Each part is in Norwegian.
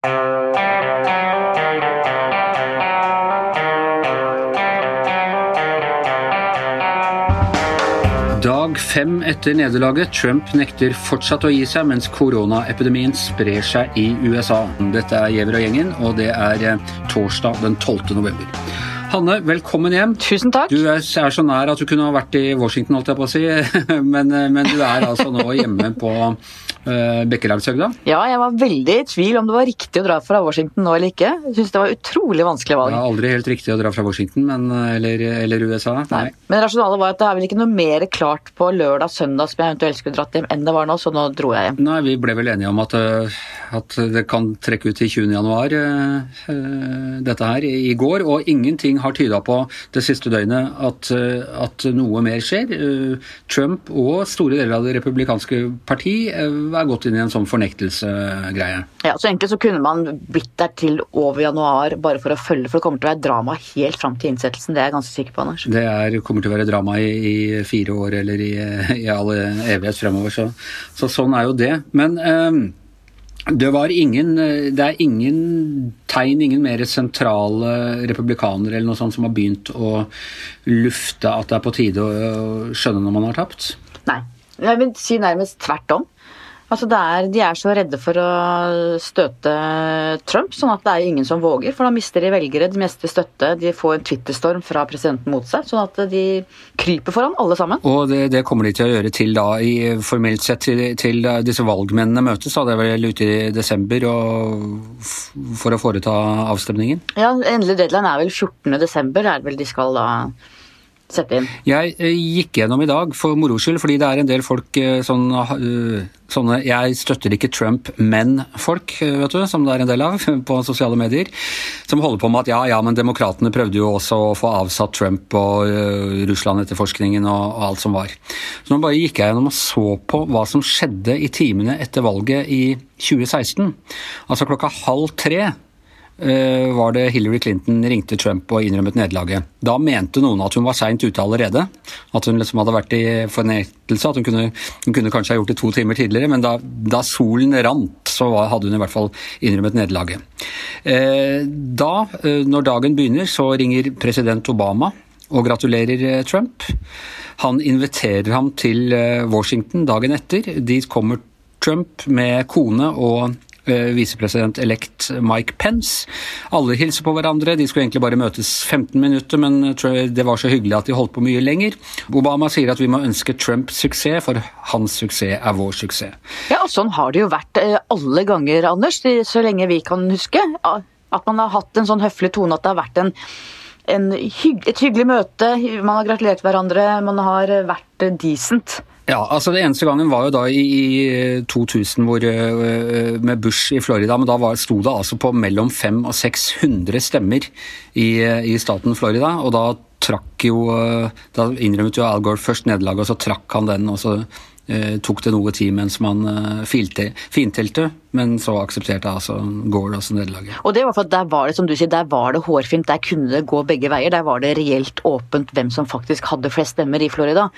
Dag fem etter nederlaget. Trump nekter fortsatt å gi seg, mens koronaepidemien sprer seg i USA. Dette er Giæver og gjengen, og det er eh, torsdag den 12. november. Hanne, velkommen hjem. Tusen takk. Du er, er så nær at du kunne ha vært i Washington, holdt jeg på å si, men, eh, men du er altså nå hjemme på uh, Bekkelagshøgda? Ja, jeg var veldig i tvil om det var riktig å dra fra Washington nå eller ikke. Jeg syns det var utrolig vanskelig valg. Det er aldri helt riktig å dra fra Washington men, eller, eller USA. Nei. Nei. Men rasjonalet var at det er vel ikke noe mer klart på lørdag-søndag som jeg eventuelt skulle dratt hjem enn det var nå, så nå dro jeg hjem. Nei, vi ble vel enige om at, at det kan trekke ut til 20. januar, dette her, i går, og ingenting har tyda på det siste døgnet at, at, noe mer skjer. Trump og store deler av det republikanske parti er gått inn i en sånn fornektelsegreie. Ja, så egentlig så kunne man blitt der til over januar bare for å følge, for det kommer til å være drama helt fram til innsettelsen. Det er jeg ganske sikker på, Anders. Det er, kommer til å være drama i, i fire år eller i, i all evighet fremover, så, så, sånn er jo det. Men um, det, ingen, det er ingen tegn, ingen mer sentrale republikanere eller noe sånt som har begynt å lufte at det er på tide å skjønne når man har tapt? Nei. Jeg vil si nærmest tvert om. Altså er, de er så redde for å støte Trump, sånn at det er ingen som våger. For da mister de velgere, de mister støtte, de får en twitterstorm fra presidenten mot seg. Sånn at de kryper foran alle sammen. Og det, det kommer de til å gjøre til da, i, formelt sett til, til disse valgmennene møtes, da, det er vel ute i desember, og, for å foreta avstemningen? Ja, endelig deadline er vel 14. desember, er det vel de skal da sette inn? Jeg eh, gikk gjennom i dag for moro skyld, fordi det er en del folk eh, sånn, eh, sånne Jeg støtter ikke Trump, men-folk, vet du, som det er en del av på sosiale medier, som holder på med at ja, ja, men demokratene prøvde jo også å få avsatt Trump og Russland-etterforskningen og, og alt som var. Så nå bare gikk jeg gjennom og så på hva som skjedde i timene etter valget i 2016. Altså klokka halv tre var det Hillary Clinton ringte Trump og innrømmet nederlaget. Da mente noen at hun var seint ute allerede. At hun liksom hadde vært i fornektelse. At hun kunne, hun kunne, kanskje ha gjort det to timer tidligere, men da, da solen rant, så hadde hun i hvert fall innrømmet nederlaget. Eh, da, eh, når dagen begynner, så ringer president Obama og gratulerer Trump. Han inviterer ham til Washington dagen etter. Dit kommer Trump med kone og Eh, visepresident elect Mike Pence. Alle hilser på hverandre. De skulle egentlig bare møtes 15 minutter, men det var så hyggelig at de holdt på mye lenger. Obama sier at vi må ønske Trump suksess, for hans suksess er vår suksess. Ja, og sånn har det jo vært eh, alle ganger, Anders, så lenge vi kan huske. At man har hatt en sånn høflig tone, at det har vært en hygg, et hyggelig møte. Man har gratulert hverandre, man har vært decent. Ja, altså det eneste gangen var jo da i, i 2000 hvor, uh, med Bush i Florida, men da var, sto det altså på mellom 500 og 600 stemmer i, i staten Florida. og da trakk jo Da innrømmet jo Al Gore først nederlaget, og så trakk han den. og så tok det noe tid mens man uh, fintelte, men så aksepterte altså Gore også nederlaget. Og det var for at Der var det som du sier, der var det hårfint, der kunne det gå begge veier. Der var det reelt åpent hvem som faktisk hadde flest stemmer i Florida.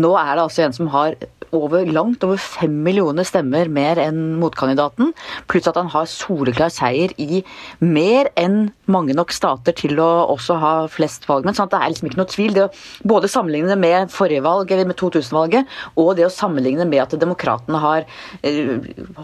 Nå er det altså en som har over, langt over fem millioner stemmer mer enn motkandidaten, pluss at han har soleklar seier i mer enn mange nok stater til å også ha flest valgmenn. sånn at det er liksom ikke noe tvil. Det å både sammenligne det med forrige valg, eller med 2000-valget, og det å sammenligne med at demokratene har eh,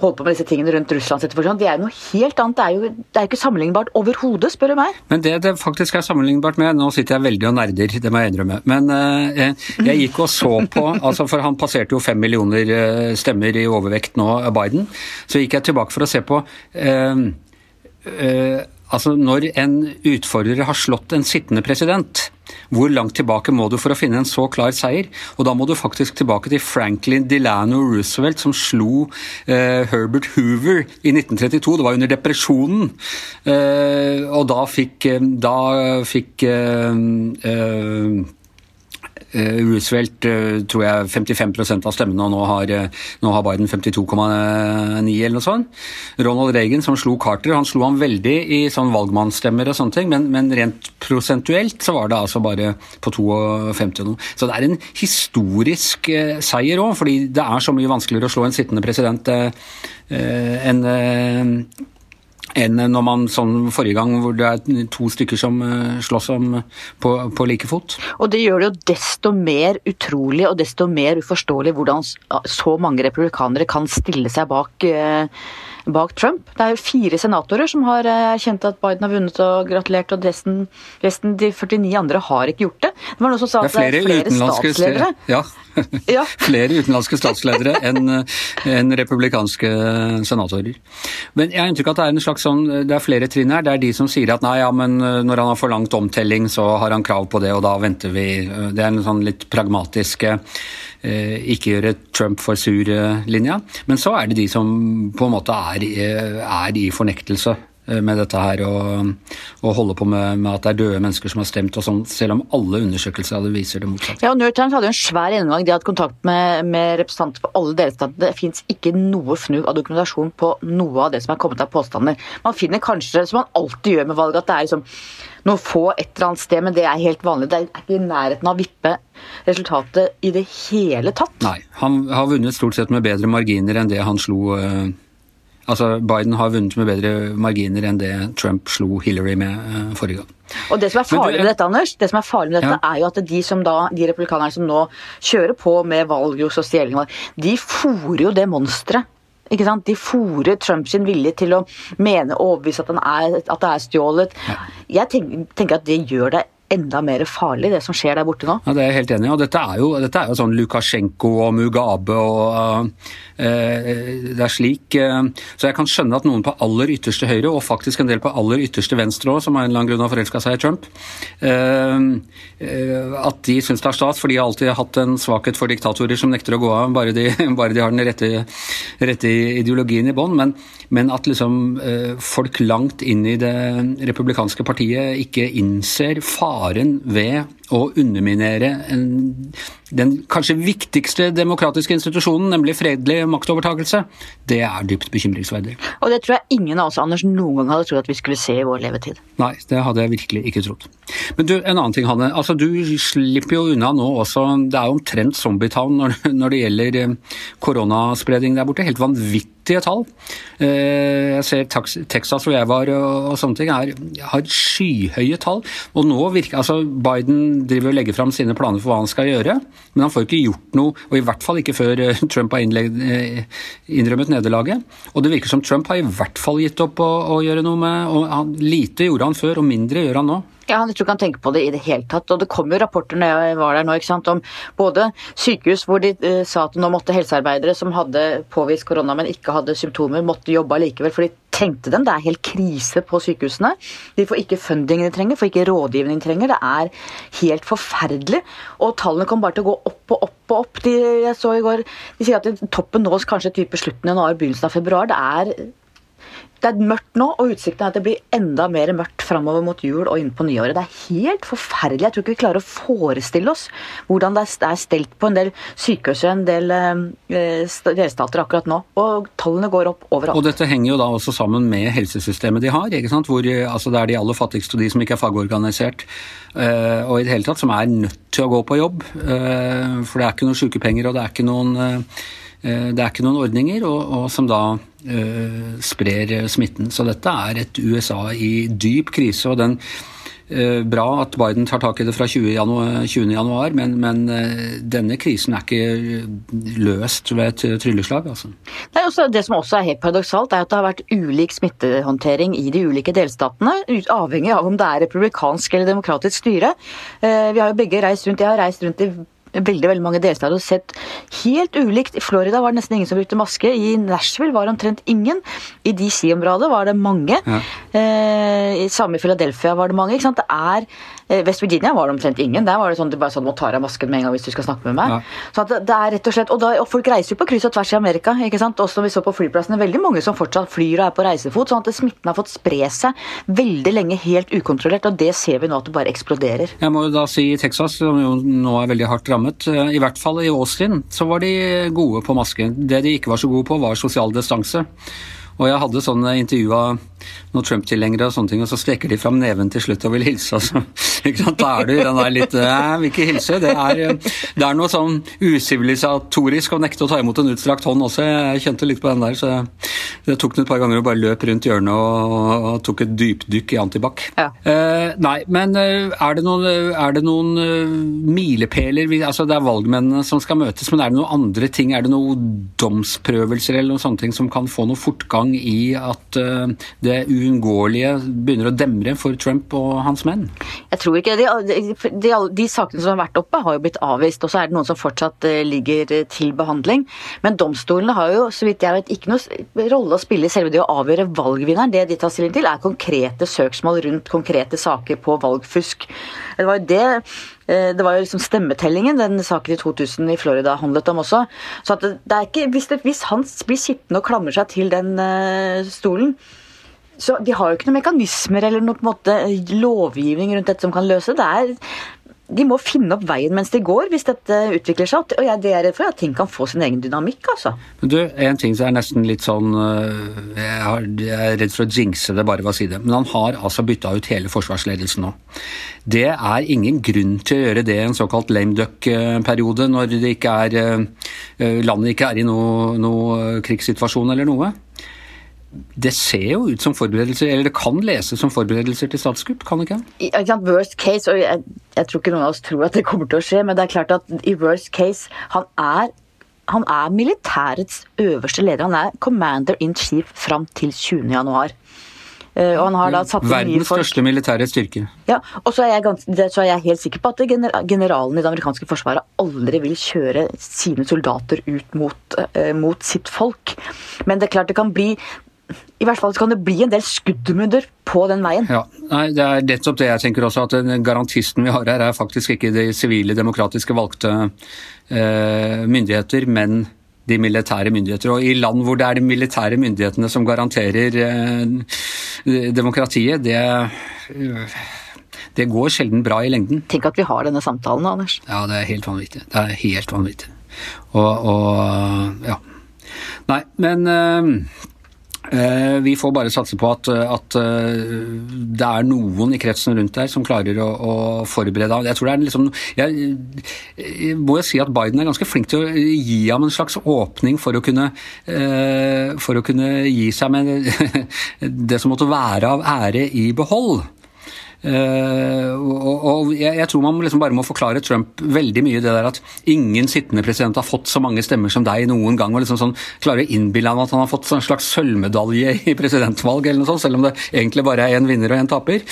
holdt på med disse tingene rundt Russlands etterforskning, det er jo noe helt annet. Det er jo, det er ikke sammenlignbart overhodet, spør du meg. Men det det faktisk er sammenlignbart med Nå sitter jeg veldig og nerder, det må jeg innrømme. Men uh, jeg gikk og så på altså For han passerte jo fem millioner uh, stemmer i overvekt nå, Biden. Så gikk jeg tilbake for å se på uh, Altså, når en utfordrer har slått en sittende president, hvor langt tilbake må du for å finne en så klar seier? Og da må du faktisk tilbake til Franklin Delano Roosevelt, som slo eh, Herbert Hoover i 1932. Det var under depresjonen. Eh, og da fikk, eh, da fikk eh, eh Eh, Roosevelt eh, tror jeg 55% av stemmene, og nå har, eh, nå har Biden 52,9 eller noe sånt. Ronald Reagan, som slo Carter, han slo han veldig i sånn valgmannsstemmer og sånne ting, men, men, rent prosentuelt så var det altså bare på 52 og noe. Så det er en historisk seier òg, fordi det er så mye vanskeligere å slå en sittende president enn enn når man sånn forrige gang hvor det er to stykker som uh, slåss om på, på like fot. Og det gjør det jo desto mer utrolig og desto mer uforståelig hvordan så mange republikanere kan stille seg bak uh, bak Trump. Det er fire senatorer som har erkjent at Biden har vunnet og gratulert, og resten, resten de 49 andre har ikke gjort det. Det var noen som sa at det er flere, flere statsledere. Ja. ja. flere utenlandske statsledere enn en republikanske senatorer. Men jeg har inntrykk av at det er en slags sånn, det er flere trinn her. Det er de som sier at nei, ja, men når han har forlangt omtelling, så har han krav på det, og da venter vi. Det er en sånn litt pragmatiske Eh, ikke gjøre Trump for sur-linja. Men så er det de som på en måte er, eh, er i fornektelse eh, med dette her og, og holder på med, med, at det er døde mennesker som har stemt og sånn, selv om alle undersøkelser hadde viser det motsatte. Ja, og New York Times hadde jo en svær gjennomgang. De hadde kontakt med, med representanter for alle delstatene. Det fins ikke noe fnugg av dokumentasjon på noe av det som er kommet av påstander. Man finner kanskje, som man alltid gjør med valg, at det er liksom noen få et eller annet sted, men det er helt vanlig. Det er ikke i nærheten av å vippe resultatet i det hele tatt. Nei, han har vunnet stort sett med bedre marginer enn det han slo uh, Altså, Biden har vunnet med bedre marginer enn det Trump slo Hillary med uh, forrige gang. Og Det som er farlig med dette, Anders, det som er farlig med dette, ja. er jo at de som da, de republikanerne som nå kjører på med valgjus og stjeling, de fòrer jo det monsteret ikke sant? De fòrer sin vilje til å mene og overbevise at, er, at det er stjålet. Ja. Jeg tenker, tenker, at det gjør det enda mer farlig, det som skjer der borte nå. Ja, Det er jeg helt enig i. og Dette er jo, dette er jo sånn Lukasjenko og Mugabe og uh, det er slik uh, Så jeg kan skjønne at noen på aller ytterste høyre, og faktisk en del på aller ytterste venstre òg, som av en eller annen grunn har forelska seg i Trump, uh, at de syns det er stas, for de har alltid hatt en svakhet for diktatorer som nekter å gå av, bare de, bare de har den rette, rette ideologien i bånn. Men, men, at liksom folk langt inn i det republikanske partiet ikke innser faren faren ved å underminere en, den kanskje viktigste demokratiske institusjonen, nemlig fredelig maktovertakelse, det er dypt bekymringsverdig. Og det tror jeg ingen av oss Anders, noen gang hadde trodd at vi skulle se i vår levetid. Nei, det hadde jeg virkelig ikke trodd. Men du, en annen ting, Hanne. Altså, du slipper jo unna nå også. Det er jo omtrent Zombietown når, når det gjelder eh, koronaspredning der borte. Helt vanvittige tall. Eh, jeg ser Texas, hvor jeg var og sånne ting, er, har skyhøye tall. Og nå virker altså Biden driver og legger fram sine planer for hva han skal gjøre, men han får ikke gjort noe, og i hvert fall ikke før eh, Trump har innrømmet nederlaget. Og det virker som Trump har i hvert fall gitt opp å, å gjøre noe med og han, Lite gjorde han før, og mindre gjør han nå. Ja, Han tror ikke han tenker på det i det hele tatt. Og det kom jo rapporter når jeg var der nå, ikke sant, om både sykehus hvor de uh, sa at nå måtte helsearbeidere som hadde påvist korona, men ikke hadde symptomer, måtte jobbe allikevel. For de trengte dem. Det er helt krise på sykehusene. De får ikke funding de trenger, får ikke rådgivning de trenger. Det er helt forferdelig. Og tallene kommer bare til å gå opp og opp og opp. De, jeg så i går, de sier at toppen nås kanskje type slutten av januar, begynnelsen av februar. Det er det er mørkt nå, og utsikten er at det blir enda mer mørkt framover mot jul og inn på nyåret. Det er helt forferdelig. Jeg tror ikke vi klarer å forestille oss hvordan det er stelt på en del sykehus og en del eh, delstater akkurat nå. Og tallene går opp overalt. Og dette henger jo da også sammen med helsesystemet de har. ikke sant? Hvor altså, det er de aller fattigste og de som ikke er fagorganisert, eh, og i det hele tatt som er nødt til å gå på jobb. Eh, for det er ikke noen sykepenger, og det er ikke noen det er ikke noen ordninger, og, og som da Eh, sprer smitten. Så dette er et USA i dyp krise. og den eh, Bra at Biden tar tak i det fra 20. januar, 20. januar men, men, eh, denne krisen er ikke løst ved et trylleslag. Altså. Det, også, det, som også er helt paradoksalt, er at det har vært ulik smittehåndtering i de ulike delstatene, avhengig av om det er republikansk eller demokratisk styre. Vi har jo begge reist rundt, Jeg har reist rundt i veldig veldig mange delstater og sett helt ulikt. I Florida var det nesten ingen som brukte maske. I Nashville var det omtrent ingen. I DC-området var det mange. Ja. Eh, samme i Philadelphia var det mange. ikke sant? Det er West Virginia var det omtrent ingen. Der var det sånn du bare sånn, må ta av masken med en gang hvis du skal snakke med meg. Ja. Så det, det, er rett Og slett, og, da, og folk reiser jo på kryss og tvers i Amerika. ikke sant? Også når vi så på flyplassene, veldig mange som fortsatt flyr og er på reisefot. sånn at smitten har fått spre seg veldig lenge helt ukontrollert. Og det ser vi nå at det bare eksploderer. Jeg må jo da si Texas, som jo nå er veldig hardt rammet. Eh, I hvert fall i Austin så var de gode på maske. Det de ikke var så gode på, var sosial distanse. Og jeg hadde sånn intervju av noen Trump-tilhengere og sånne ting, og så strekker de fram neven til slutt og vil hilse. Og så Ikke sant? Da er du i den der litt Jeg vil ikke hilse. Det er, det er noe sånn usivilisatorisk å nekte å ta imot en utstrakt hånd også. Jeg kjente litt på den der, så jeg tok den et par ganger og bare løp rundt hjørnet og, og tok et dypdykk i antibac. Ja. Uh, nei, men uh, er det noen, er det noen milepæler altså Det er valgmennene som skal møtes, men er det noen andre ting? Er det noen domsprøvelser eller noen sånne ting som kan få noe fortgang i at det uunngåelige begynner å demre for Trump og hans menn? Jeg tror ikke de, de, de, sakene som har vært oppe, har jo blitt avvist. Og så er det noen som fortsatt ligger til behandling. Men domstolene har jo, så vidt jeg vet, ikke noen rolle å spille i selve det å avgjøre valgvinneren. Det de tar stilling til, er konkrete søksmål rundt konkrete saker på valgfusk. Det var jo det eh, det var jo liksom stemmetellingen den saken i 2000 i Florida handlet om også. Så det, det, ikke, hvis, det, hvis han blir sittende og klamrer seg til den stolen, så De har jo ikke noen mekanismer eller noen måte lovgivning rundt dette som kan løse det. er de må finne opp veien mens de går, hvis dette utvikler seg. Og jeg, er redd for at ting kan få sin egen dynamikk, altså. Men du, En ting som er nesten litt sånn øh, Jeg, er redd for å jinxe det bare ved å si det. Men han har altså bytta ut hele forsvarsledelsen nå. Det er ingen grunn til å gjøre det i en såkalt lame duck-periode, når ikke er, øh, øh, landet ikke er i noen noe krigssituasjon eller noe det ser jo ut som forberedelser, eller det kan leses som forberedelser til statskupp, kan det ikke? I, Worst case, og jeg, jeg, tror ikke noen av oss tror at det kommer til å skje, men det er klart at i worst case Han er, han er militærets øverste leder. Han er commander in chief fram til 20. januar. Uh, og han har da satt Verdens største militære styrke. Ja, og så er, jeg ganske, så er jeg helt sikker på at generalen i det amerikanske forsvaret aldri vil kjøre sine soldater ut mot, uh, mot sitt folk. Men det er klart det kan bli i hvert fall kan det bli en del skuddmunder på den veien. Ja, nei, Det er nettopp det jeg tenker også, at den garantisten vi har her er faktisk ikke de sivile, demokratiske valgte eh, myndigheter, men de militære myndigheter. Og i land hvor det er de militære myndighetene som garanterer eh, demokratiet, det, det går sjelden bra i lengden. Tenk at vi har denne samtalen, Anders. Ja, det er helt vanvittig. Det er helt vanvittig. Og, og ja. Nei, men Eh, vi får bare satse på at, at, eh, det er noen i kretsen rundt der som klarer å, å forberede. Jeg tror det er liksom jeg, jeg må jo si at Biden er ganske flink til å gi ham en slags åpning for å kunne, eh, for å kunne gi seg med det som måtte være av ære i behold. Uh, og, og jeg, jeg, tror man liksom bare må forklare Trump veldig mye det der at ingen sittende president har fått så mange stemmer som deg noen gang. og liksom sånn, Klarer å innbille han at han har fått en slags sølvmedalje i presidentvalg, eller noe sånt, selv om det egentlig bare er én vinner og én taper.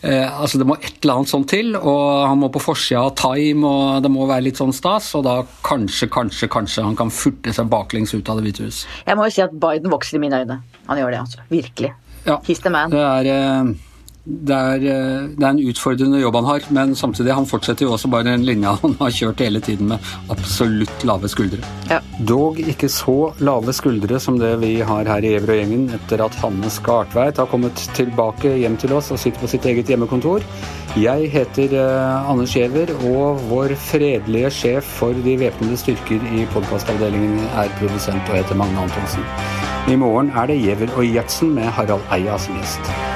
Uh, altså Det må et eller annet sånt til, og han må på forsida av Time, og det må være litt sånn stas. Og da kanskje, kanskje, kanskje han kan furte seg baklengs ut av Det hvite hus. Jeg må jo si at Biden vokser i mine øyne. Han gjør det, altså. Virkelig. Ja, He's the man. Det er... Uh, det er, eh, det er, en utfordrende jobb han har, men samtidig han fortsetter jo også bare den linja han har kjørt hele tiden med absolutt lave skuldre. Ja. Dog ikke så lave skuldre som det vi har her i Evrøy-gjengen etter at Hanne Skartveit har kommet tilbake hjem til oss og sitter på sitt eget hjemmekontor. Jeg heter uh, Anders Giæver, og vår fredelige sjef for de væpnede styrker i podkastavdelingen er produsent og heter Magne Antonsen. I morgen er det Giæver og Gjertsen med Harald Eia som gjest.